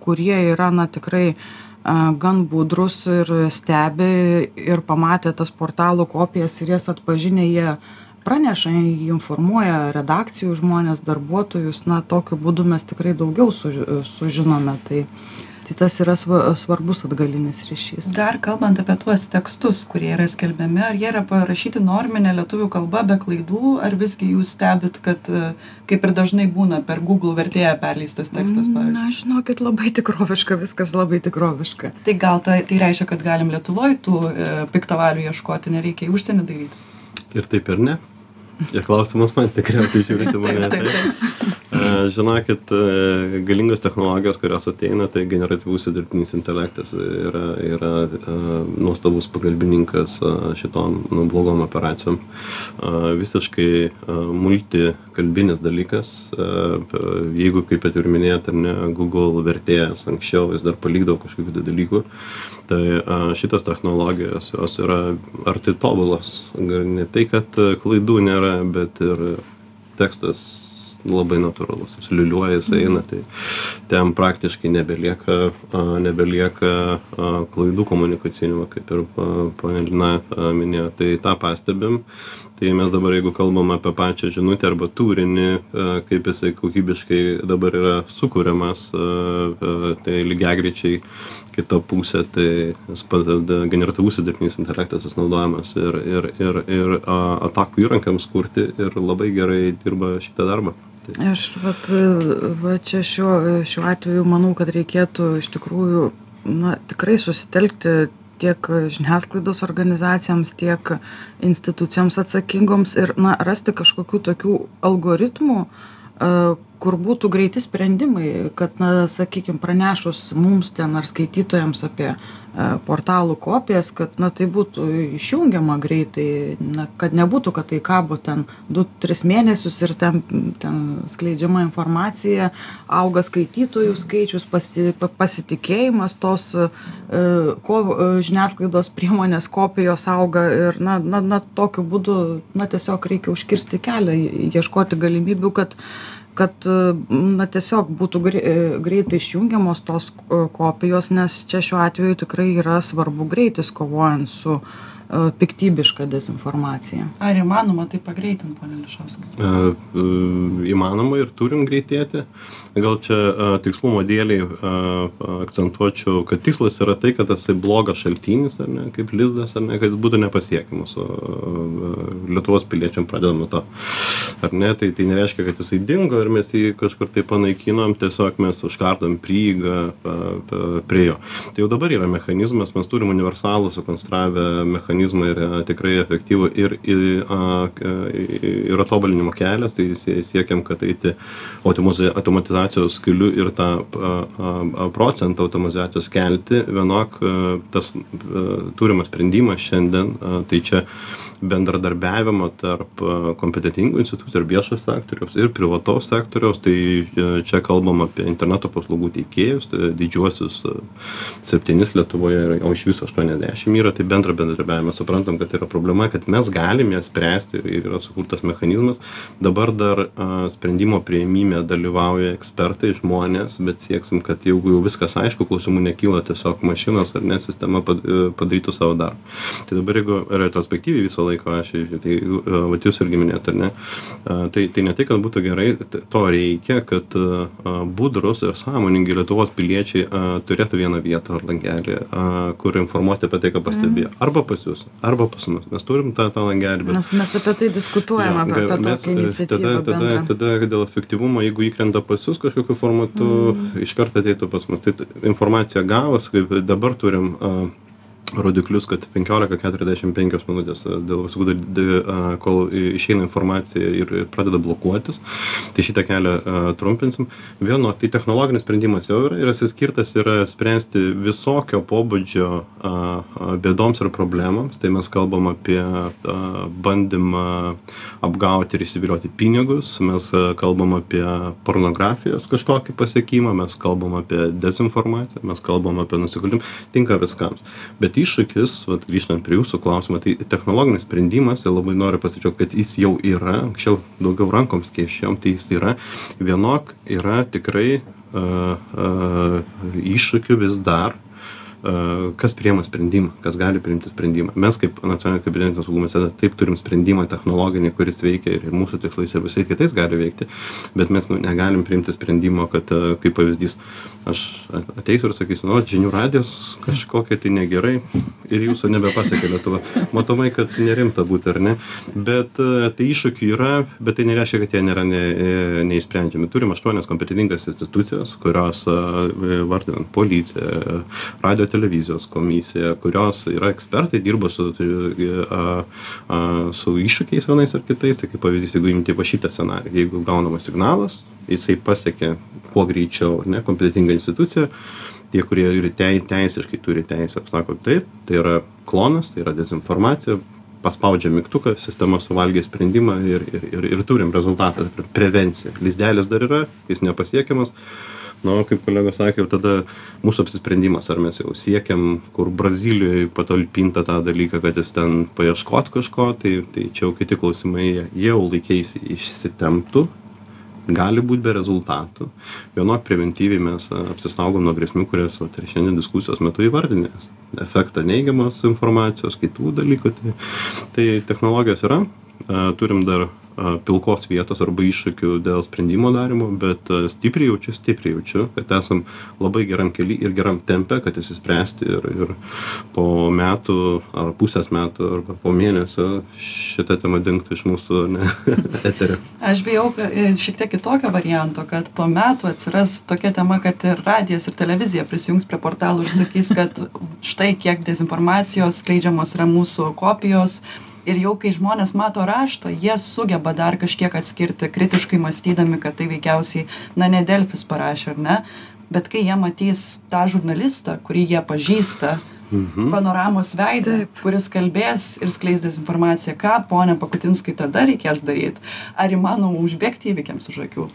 kurie yra na tikrai a, gan budrūs ir stebi ir pamatę tas portalų kopijas ir jas atpažinę jie praneša informuoja redakcijų žmones darbuotojus. Na tokiu būdu mes tikrai daugiau suži sužinome. Tai tai tas yra sva svarbus atgalinis ryšys dar kalbant apie tuos tekstus kurie yra skelbiami ar jie yra parašyti normine lietuvių kalba be klaidų ar visgi jūs stebit kad e, kaip ir dažnai būna per google vertėją perleistas tekstas pavyzdžiui na žinokit labai tikroviška viskas labai tikroviška tai gal tai tai reiškia kad galim lietuvoj tų e, piktavalių ieškoti nereikia į užsienį dairytis Ir taip ir ne. Ir klausimas man tikriausiai žiūrite mane. Taip, taip, Taip. Žinokit, e, galingos technologijos, kurios ateina, tai generatyvus dirbtinis intelektas yra, yra e, nuostabus pagalbininkas e, šitom nu, blogom operacijom. E, Visiškai e, multikalbinis dalykas. E, Jeigu, kaip ir minėjote, ar ne, Google vertėjas anksčiau vis dar palikdavo kažkokių tai dalykų, tai a, šitos technologijos jos yra arti tobulos. Ne tai, kad klaidų nėra, bet ir tekstas labai natūralus, jis liuliuoja, jis eina, tai ten praktiškai nebelieka, a, nebelieka a, klaidų komunikacinių, kaip ir a, ponė Lina minėjo. Tai tą pastebim. Tai mes dabar, jeigu kalbam apie pačią žinutę arba turinį, a, kaip jisai kokybiškai dabar yra a, tai lygiagrečiai kita pusė, tai padeda generatyvus dirbtinis intelektas, jis naudojamas ir, ir, ir, ir atakų įrankiams kurti ir labai gerai dirba šitą darbą. Tai, Aš vat, va čia šiuo, šiuo atveju manau, kad reikėtų iš tikrųjų na, tikrai susitelkti tiek žiniasklaidos organizacijoms, tiek institucijoms atsakingoms ir na, rasti kažkokių tokių algoritmų, kur būtų greiti sprendimai, kad, na, sakykime, pranešus mums ten ar skaitytojams apie portalų kopijas, kad, na, tai būtų išjungiama greitai, na, kad nebūtų, kad tai kabo ten 2-3 mėnesius ir ten, ten skleidžiama informacija, auga skaitytojų skaičius, pasi, pa- pasitikėjimas tos e, ko, e, žiniasklaidos priemonės kopijos auga ir, na, na, na, tokiu būdu, na, tiesiog reikia užkirsti kelią, ieškoti galimybių, kad kad e, na tiesiog būtų grei- e, greitai išjungiamos tos e, kopijos nes čia šiuo atveju tikrai yra svarbu greitis kovojant su e, piktybiška dezinformacija ar įmanoma tai pagreitint pone ališauskai e, e, įmanoma ir turim greitėti. Gal čia tikslumo dėliai akcentuočiau, kad tikslas yra tai, kad tasai blogas šaltinis, ar ne, kaip lizdas, ar ne, kad jis būtų nepasiekiamas. O e, Lietuvos piliečiam pradedam nuo to. Ar ne, tai, tai nereiškia, kad jisai dingo ir mes jį kažkur tai panaikinom, tiesiog mes užkardom prieigą prie jo. Tai jau dabar yra mechanizmas, mes turim universalų sukonstravę mechanizmą ir e, tikrai efektyvų ir, ir, yra tobulinimo kelias, tai sie- siekiam, kad eiti automatizacijos keliu ir tą procentą automatizacijos kelti. Vienok tas turimas sprendimas šiandien, tai čia bendradarbiavimo tarp a, kompetitingų institucijų ir viešo sektoriaus ir privataus sektoriaus, tai a, čia kalbam apie interneto paslaugų teikėjus, tai didžiuosius a, septynis Lietuvoje, yra, o iš viso 80 yra, tai bendra bendradarbiavimo mes suprantam kad tai yra problema kad mes galim ją spręsti ir yra sukurtas mechanizmas. Dabar dar sprendimo priėmime dalyvauja ekspertai žmonės bet sieksim kad jeigu jau viskas aišku klausimų nekyla tiesiog mašinos ar ne sistema pad padarytų savo darbą. Tai dabar jeigu retrospektyviai visą laiką aš tai vat jūs irgi minėjot ar ne a tai tai ne tai kad būtų gerai to reikia kad a budrūs ir sąmoningi lietuvos piliečiai turėtų vieną vietą ar langelį kur informuoti apie tai ką pastebėjo arba pas jus arba pas mus mes turim tą tą langelį bet Nes mes apie tai diskutuojam, apie, apie mes, tokią iniciatyvą. tada, tada, tada dėl efektyvumo, jeigu įkrenta pas jūs kažkokiu formatu, mm. iš karto ateitų pas mus. Tai informacija gavus, kaip dabar turim uh, rodiklius, kad 15-45 minutės a, dėl visų, d- d- a, kol išeina informacija ir, ir pradeda blokuotis. Tai šitą kelią a, trumpinsim. Vieno, tai technologinis sprendimas jau yra, yra skirtas yra spręsti visokio pobūdžio bėdoms ir problemams. Tai mes kalbam apie bandymą apgauti ir įsivilioti pinigus, mes kalbam apie pornografijos kažkokį pasiekimą, mes kalbam apie dezinformaciją, mes kalbam apie nusikaltimą, tinka viskams. Bet iššūkis, vat, grįžtant prie jūsų klausimo, tai technologinis sprendimas, ir labai noriu pasidžiaugti, kad jis jau yra, anksčiau daugiau rankoms keišėjom, tai jis yra, vienok yra tikrai uh, uh, iššūkių vis dar a, kas priema sprendimą, kas gali priimti sprendimą. Mes kaip nacionalinio kabinetinio saugumo centras taip turim sprendimą technologinį, kuris veikia ir, mūsų tikslais ir visai kitais gali veikti, bet mes nu, negalim priimti sprendimo, kad kaip pavyzdys, aš ateisiu ir sakysiu, nu, žinių radijos kažkokie tai negerai ir jūsų nebepasiekia Lietuva. Matomai, kad nerimta būti, ar ne? Bet tai iššūkių yra, bet tai nereiškia, kad jie nėra ne, e, neišsprendžiami. Turim aštuonias kompetentingas institucijos, kurios vardinant policiją, radio televizijos komisija, kurios yra ekspertai, dirba su, tai, a, a, su iššūkiais vienais ar kitais. Tai kaip pavyzdys, jeigu imti va šitą scenarijų, jeigu gaunamas signalas, jisai pasiekia kuo greičiau, ar ne, kompetentinga institucija, tie, kurie ir tei, teisiškai turi teisę, sako taip, tai yra klonas, tai yra dezinformacija, paspaudžia mygtuką, sistema suvalgė sprendimą ir, ir, ir, ir turim rezultatą, pre- prevenciją. Lizdelis dar yra, jis nepasiekiamas. Na, o kaip kolega sakė, jau tada mūsų apsisprendimas, ar mes jau siekiam, kur Brazilijoje patalpinta tą dalyką, kad jis ten paieškot kažko, tai, tai čia jau kiti klausimai, jie jau laikėsi išsitemptų, gali būt be rezultatų. Vienok preventyviai mes apsisaugom nuo grėsmių, kurias vat, ir šiandien diskusijos metu įvardinės. Efektą neigiamos informacijos, kitų dalykų. Tai, tai technologijos yra, turim dar pilkos vietos arba iššūkių dėl sprendimo darimo, bet stipriai jaučiu, stipriai jaučiu, kad esam labai geram keli ir geram tempe, kad įsispręsti ir, ir po metų ar pusės metų arba po mėnesio šitą temą dingtų iš mūsų ne, eterio. Aš bijau e, šiek tiek kitokio varianto, kad po metų atsiras tokia tema, kad ir radijas ir televizija prisijungs prie portalų ir sakys, kad štai kiek dezinformacijos skleidžiamos yra mūsų kopijos. Ir jau kai žmonės mato raštą, jie sugeba dar kažkiek atskirti, kritiškai mąstydami, kad tai veikiausiai, na, ne Delfis parašė, ar ne? Bet kai jie matys tą žurnalistą, kurį jie pažįsta, Mhm. panoramos veidą, kuris kalbės ir skleis dezinformaciją, ką, ponia Pakutinskai, tada reikės daryti? Ar įmanoma užbėgti įvykiams už akių?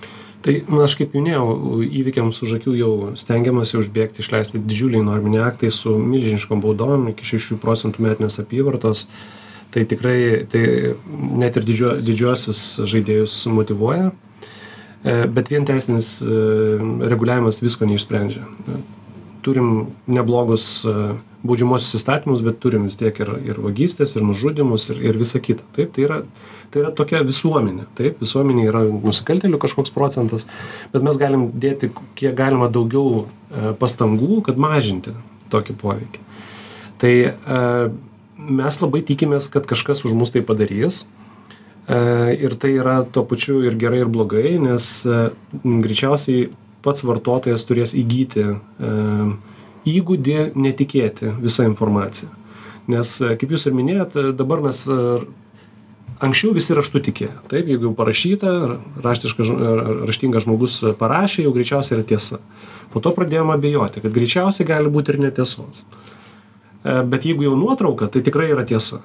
Tai, na, aš kaip minėjau, įvykiams už akių jau stengiamasi užbėgti, išleisti didžiuliai norminiai aktai su milžiniškom baudom iki 6 procentų metinės apyvartos. Tai tikrai tai net ir didžio, didžiosius žaidėjus motivuoja. E, Bet vien teisinis e, reguliavimas visko neišsprendžia. E, Turim neblogus baudžiamosius įstatymus, bet turim vis tiek ir, ir vagystės, ir nužudimus, ir, ir visa kita. Taip, tai yra, tai yra tokia visuomenė. Taip, visuomenė yra nusikaltelių kažkoks procentas, bet mes galim dėti kiek galima daugiau pastangų, kad mažinti tokį poveikį. Tai e, mes labai tikimės, kad kažkas už mus tai padarys. E, Ir tai yra tuo pačiu ir gerai, ir blogai, nes e, greičiausiai pats vartotojas turės įgyti e, įgūdį netikėti visą informaciją. Nes, kaip jūs ir minėjot, dabar mes anksčiau visi raštu tikėjo. Taip, jeigu jau parašyta, raštingas žmogus parašė, jau greičiausiai yra tiesa. Po to pradėjome abejoti, kad greičiausiai gali būti ir netiesos. E, Bet jeigu jau nuotrauka, tai tikrai yra tiesa.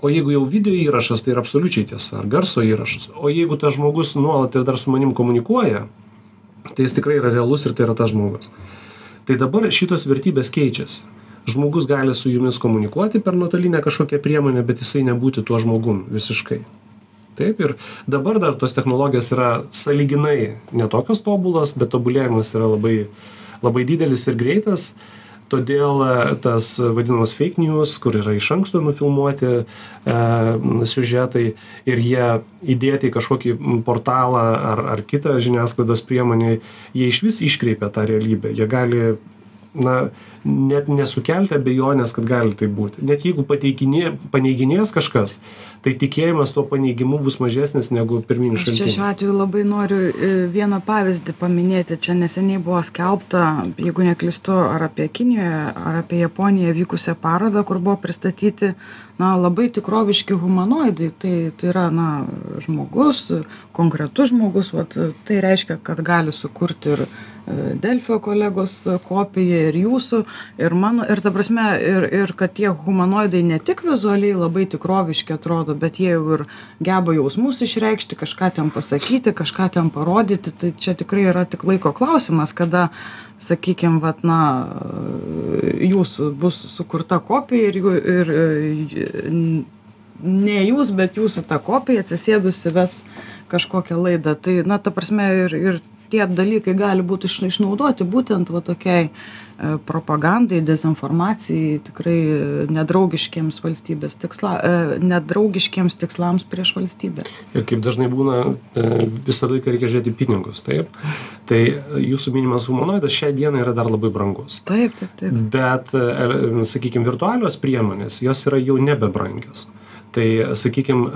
O jeigu jau video įrašas, tai yra absoliučiai tiesa, ar garso įrašas. O jeigu tas žmogus nuolat ir dar su manim komunikuoja, tai jis tikrai yra realus ir tai yra tas žmogus. Tai dabar šitos vertybės keičiasi. žmogus gali su jumis komunikuoti per nuotolinę kažkokią priemonę bet jisai nebūti tuo žmogum visiškai taip ir dabar dar tos technologijos yra sąlyginai ne tokios tobulos bet tobulėjimas yra labai labai didelis ir greitas todėl e, tas vadinamas fake news kur yra iš anksto nufilmuoti e, siužetai ir jie įdėti į kažkokį portalą ar ar kitą žiniasklaidos priemonę jie išvis iškreipia tą realybę. Jie gali na net nesukelti abejonės kad gali taip būti net jeigu paneiginės kažkas tai tikėjimas tuo paneigimu bus mažesnis negu pirminių Aš čia šiuo atveju labai noriu e, vieną pavyzdį paminėti. Čia neseniai buvo skelbta, jeigu neklistu, ar apie Kinijoje, ar apie Japoniją vykusią parodą, kur buvo pristatyti na, labai tikroviški humanoidai. Tai, tai yra na, žmogus, konkretus žmogus, vat, tai reiškia, kad gali sukurti ir Delfio kolegos kopiją ir jūsų, ir mano, ir ta prasme, ir, ir kad tie humanoidai ne tik vizualiai labai tikroviški atrodo, bet jie jau ir geba jausmus išreikšti, kažką ten pasakyti, kažką ten parodyti, tai čia tikrai yra tik laiko klausimas, kada, sakykime, vat, na, jūsų bus sukurta kopija ir, jų- ir ne jūs, bet jūsų ta kopija atsisėdusi ves kažkokią laidą. Tai, na, ta prasme, ir, ir tie dalykai gali būti iš- išnaudoti būtent va tokiai e, propagandai, dezinformacijai, tikrai e, nedraugiškiems valstybės tiksla, e, nedraugiškiems tikslams prieš valstybę. Ir kaip dažnai būna, visą laiką reikia žiūrėti pinigus, taip. Tai jūsų minimas humanoidas šią dieną yra dar labai brangus. Taip, taip, taip. Bet, sakykime, virtualios priemonės, jos yra jau nebebrangios. Tai, sakykime,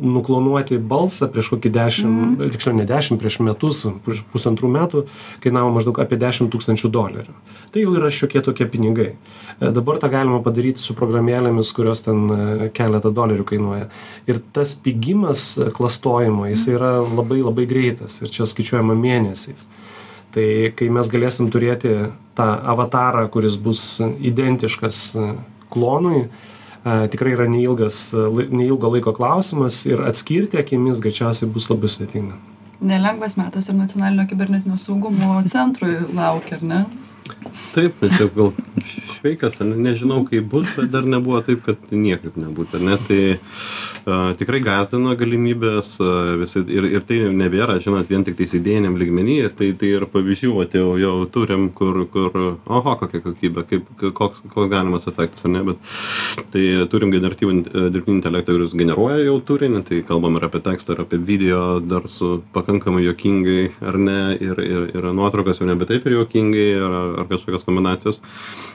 nuklonuoti balsą prieš kokį dešimt, mm. tiksliau ne dešimt, prieš metus, prieš pusantrų metų, kainavo maždaug apie dešimt tūkstančių dolerių. Tai jau yra šiokie tokie pinigai. E, Dabar tą galima padaryti su programėlėmis, kurios ten e, keletą dolerių kainuoja. Ir tas pigimas e, klastojimo, jis yra labai labai greitas ir čia skaičiuojama mėnesiais. Tai kai mes galėsim turėti tą avatarą, kuris bus identiškas e, klonui, e, tikrai yra neilgas, neilgo laiko klausimas ir atskirti akimis greičiausiai bus labai sudėtinga. Nelengvas metas ir nacionalinio kibernetinio saugumo centrui laukia, ar ne? Taip, čia gal šveikas, nežinau kaip bus, bet dar nebuvo taip, kad niekaip nebūtų, ne? Tai a, tikrai gazdina galimybės a, visi ir, ir tai nebėra, žinot, vien tik tais idėjiniam lygmenyje, tai, tai ir pavyzdžių, vat, jau, turim, kur, kur, oho, kokia kokybė, kaip, koks, koks galimas efektas, ar ne, bet tai turim generatyvų e, dirbtinį intelektą, kuris generuoja jau turinį, tai kalbam ir apie tekstą, ir apie video, dar su pakankamai jokingai, ar ne, ir, ir, ir nuotraukas jau nebe taip ir jokingai, ar, ar kažkokios kombinacijos.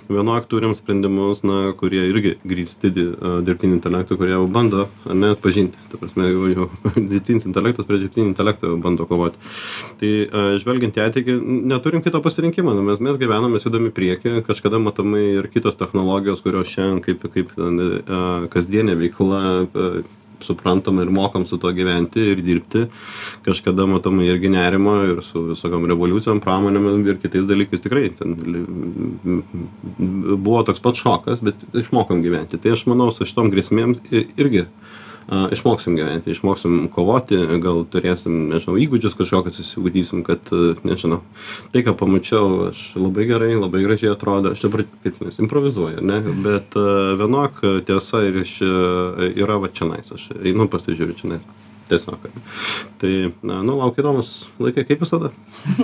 Vienok turim sprendimus, na, kurie irgi grįsti dirbtiniu intelektu, kurie jau bando, ar ne, atpažinti. Ta prasme, jau, jau dirbtinis intelektas prie dirbtinio intelekto jau bando kovoti. Tai žvelgiant į ateitį, neturim kito pasirinkimo, nu, mes, mes gyvename, į priekį, kažkada matomai ir kitos technologijos, kurios šiandien kaip, kaip kasdienė veikla a, suprantama ir mokam su tuo gyventi ir dirbti. Kažkada matomai irgi nerimo ir su visokiam revoliucijom, pramonėm ir kitais dalykais tikrai ten buvo toks pat šokas, bet išmokom gyventi. Tai aš manau, su šitom grėsmėms irgi a, išmoksim gyventi, išmoksim kovoti, gal turėsim, nežinau, įgūdžius kažkokius įsiugdysim, kad, a, nežinau, tai, ką pamačiau, aš labai gerai, labai gražiai atrodo, aš dabar, kaip mes, improvizuoju, ne, bet a, vienok a, tiesa ir iš, a, yra va čia nais, aš einu pasižiūriu čia nais. Tiesiog. Tai, na, nu, laukia įdomus laikai, kaip visada.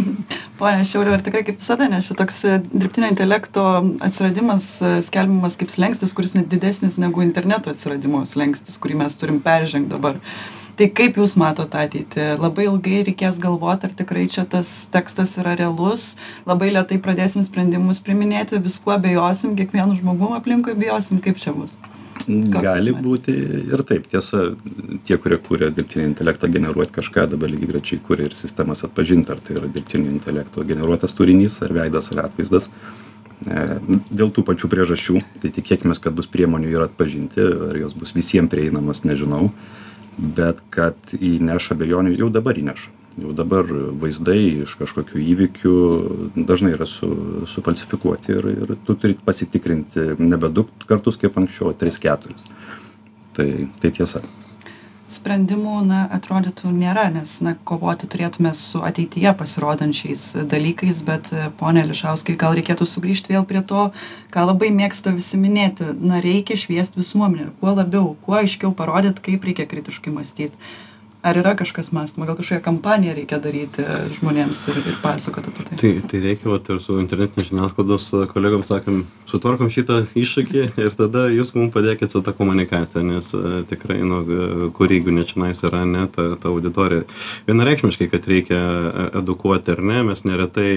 Pone Šiaulio, ir tikrai kaip visada, nes šitoks e, dirbtinio intelekto atsiradimas e, skelbiamas kaip slengstis, kuris net didesnis negu interneto atsiradimo slengstis, kurį mes turim peržengti dabar. Tai kaip Jūs matote ateitį? Labai ilgai reikės galvoti, ar tikrai čia tas tekstas yra realus, labai lietai pradėsim sprendimus priminėti, viskuo bejosim, kiekvienu žmogum aplinkui bejosim, kaip čia bus. Gali būti ir taip. Tiesa, tie, kurie kūrė dirbtinį intelektą generuoti kažką, dabar lygiai grečiai kūrė ir sistemas atpažinti, ar tai yra dirbtinio intelekto generuotas turinys, ar veidas, ar atvaizdas. E, Dėl tų pačių priežasčių, tai tikėkime, kad bus priemonių ir atpažinti, ar jos bus visiems prieinamas, nežinau, bet kad įneš abejonių, jau dabar įneša. Jau dabar vaizdai iš kažkokių įvykių dažnai yra su, sufalsifikuoti ir, ir tu turi pasitikrinti nebe du kartus kaip anksčiau, o tris, keturis. Tai, tai tiesa. sprendimų na atrodytų nėra nes na kovoti turėtume su ateityje pasirodančiais dalykais bet pone ališauskai gal reikėtų sugrįžt vėl prie to ką labai mėgsta visi minėti na reikia šviest visuomenę ir kuo labiau kuo aiškiau parodyt kaip reikia kritiškai mąstyt ar yra kažkas mąstoma? Gal kažkokią kampaniją reikia daryti žmonėms ir ir pasakot apie tai? Tai tai reikia vat ir su internetinės žiniasklaidos kolegom sakėm sutvarkom šitą iššūkį ir tada jūs mum padėkit su ta komunikacija nes tikrai nu kur jeigu ne čionais yra ane ta ta auditorija vienareikšmiškai kad reikia edukuoti ar ne? Mes neretai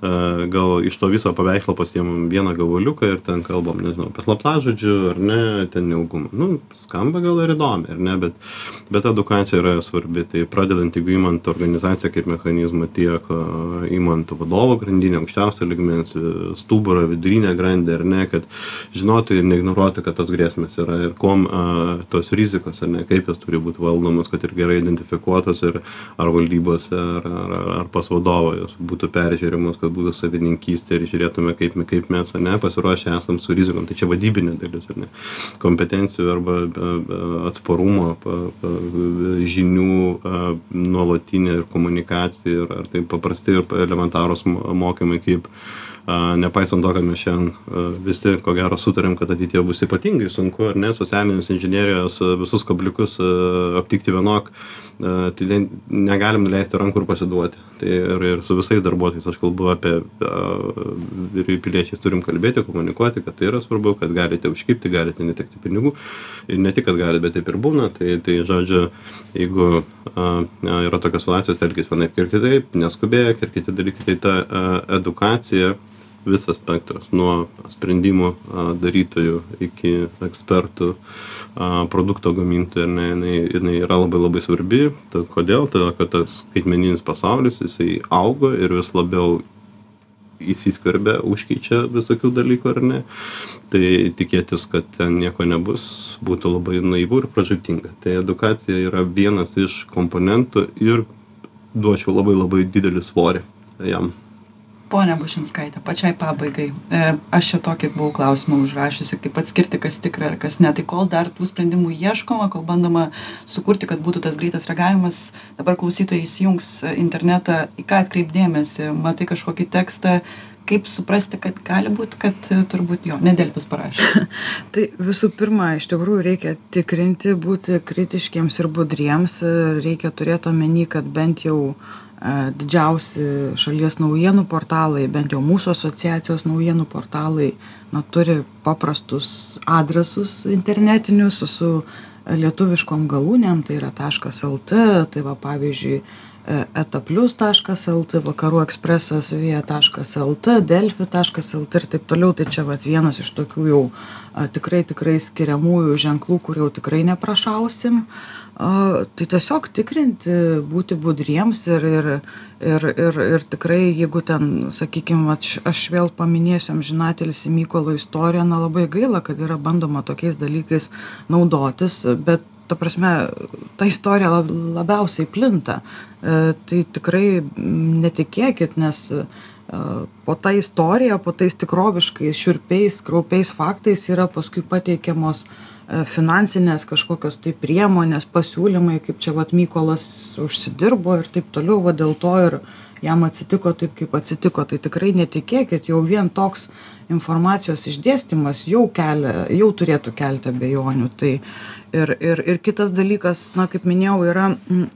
gal iš to viso paveikslo pasiimam vieną gabaliuką ir ten kalbam nežinau apie slaptažodžių ar ne ten neilgumą. Nu skamba gal ir įdomiai ar ne bet bet edukacija yra svarbi. Tai pradedant jeigu imant organizaciją kaip mechanizmą tiek imant vadovo grandinę aukščiausio lygmens stuburą vidurinę grandį ar ne kad žinotų ir neignoruotų kad tos grėsmės yra ir kuom tos rizikos ar ne kaip jos turi būt valdomos kad ir gerai identifikuotos ir ar valdybose ar ar ar pas vadovą jos būtų peržiūrimos kad būtų savininkystė ir žiūrėtume kaip kaip mes ane pasiruošę esam su rizikom. Tai čia vadybinė dalis ar ne kompetencijų arba atsparumo pa pa žinių nuolatinė ir komunikacija ir ar tai paprasti ir elementarūs mokymai kaip nepaisant to kad mes šiandien visi ko gero sutariam kad ateityje bus ypatingai sunku ar ne socialinės inžinerijos visus kabliukus aptikti vienok tai negalim nuleisti rankų ir pasiduoti. Tai ir ir su visais darbuotojais aš kalbu apie ir piliečiais turim kalbėti komunikuoti kad tai yra svarbu kad galite užkibti galite netekti pinigų. Ir ne tik kad galit bet taip ir būna. Tai tai žodžiu jeigu yra tokios situacijos elkis vienaip ir kitaip neskubėk ir kiti dalykai. Tai ta edukacija visas spektras nuo sprendimų darytojų iki ekspertų produkto gamintojų ne jinai jinai yra labai labai svarbi. Tad kodėl? Todėl kad tas skaitmeninis pasaulis jisai auga ir vis labiau įsiskverbia užkeičia visokių dalykų ar ne. Tai tikėtis kad ten nieko nebus būtų labai naivu ir pražūtinga. Tai edukacija yra vienas iš komponentų ir duočiau labai labai didelį svorį jam ponia bušinskaite pačiai pabaigai. E aš čia tokį buvau klausimą užrašiusi kaip atskirti kas tikra ir kas ne. Tai kol dar tų sprendimų ieškoma kol bandoma sukurti kad būtų tas greitas reagavimas dabar klausytojai įsijungs internetą į ką atkreipt dėmesį? Matai kažkokį tekstą kaip suprasti kad gali būt kad turbūt jo. Ne delfis parašė. Tai visų pirma iš tikrųjų reikia tikrinti būti kritiškiems ir budriems. Reikia turėt omeny kad bent jau didžiausi šalies naujienų portalai bent jau mūsų asociacijos naujienų portalai na turi paprastus adresus internetinius su lietuviškom galūnėm tai yra taškas lt tai va pavyzdžiui eta plius taškas lt vakarų ekspresas via taškas lt delfi taškas lt ir taip toliau. Tai čia vat vienas iš tokių jau tikrai tikrai skiriamųjų ženklų kur jau tikrai neprašausim. Tai tiesiog tikrinti būti budriems ir ir ir ir ir tikrai jeigu ten sakykim vat aš vėl paminėsiu amžinatilsį mykolo istoriją na labai gaila kad yra bandoma tokiais dalykais naudotis bet ta prasme ta istorija labiausiai plinta. E tai tikrai netikėkit nes po ta istorija po tais tikroviškais šiurpiais kraupiais faktais yra paskui pateikiamos finansinės kažkokios tai priemonės pasiūlymai kaip čia vat mykolas užsidirbo ir taip toliau va dėl to ir jam atsitiko taip kaip atsitiko. Tai tikrai netikėkit jau vien toks informacijos išdėstymas jau kelia jau turėtų kelti abejonių. Tai ir ir ir kitas dalykas na kaip minėjau yra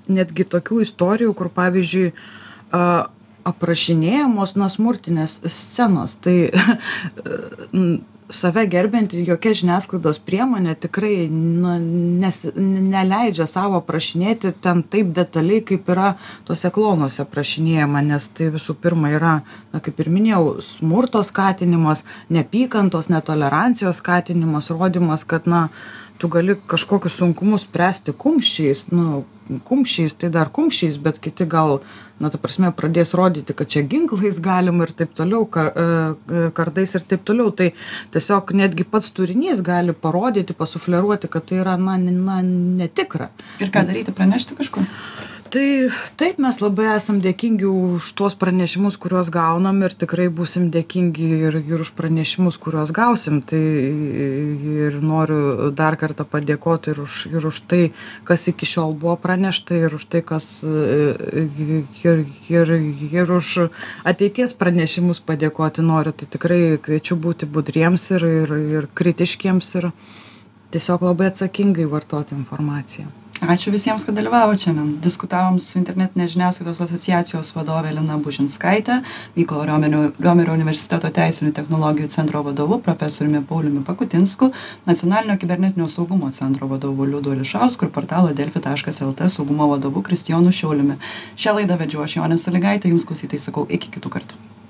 netgi tokių istorijų kur pavyzdžiui a aprašinėjamos na smurtinės scenos. Tai save gerbianti jokia žiniasklaidos priemonė tikrai na nes neleidžia sau aprašinėti ten taip detaliai kaip yra tuose klonuose aprašinėjama nes tai visų pirma yra na kaip ir minėjau smurto skatinimas neapykantos netolerancijos skatinimas rodymas kad na tu gali kažkokius sunkumus spręsti kumščiais nu kumščiais tai dar kumščiais bet kiti gal na ta prasme pradės rodyti kad čia ginklais galima ir taip toliau ka kardais ir taip toliau. Tai tiesiog netgi pats turinys gali parodyti pasufleruoti kad tai yra na na netikra. Ir ką daryti pranešti kažkur tai taip mes labai esam dėkingi už tuos pranešimus kuriuos gaunam ir tikrai būsim dėkingi ir ir už pranešimus kuriuos gausim. Tai ir noriu dar kartą padėkot ir už ir už tai kas iki šiol buvo pranešta ir už tai kas ir ir ir už ateities pranešimus padėkoti noriu. Tai tikrai kviečiu būti budriems ir ir ir kritiškiems ir tiesiog labai atsakingai vartoti informaciją ačiū visiems kad dalyvavot šiandien. Diskutavom su internetinės žiniasklaidos asociacijos vadove lina bušinskaite mykolo riomenio riomerio universiteto teisinių technologijų centro vadovu profesoriumi pauliumi pakutinsku nacionalinio kibernetinio saugumo centro vadovu liudu ališausku ir portalo delfi taškas lt saugumo vadovu kristijonu šiauliumi. Šią laidą vedžiau aš jonė salygaitė jums klausytojai sakau iki kitų kartų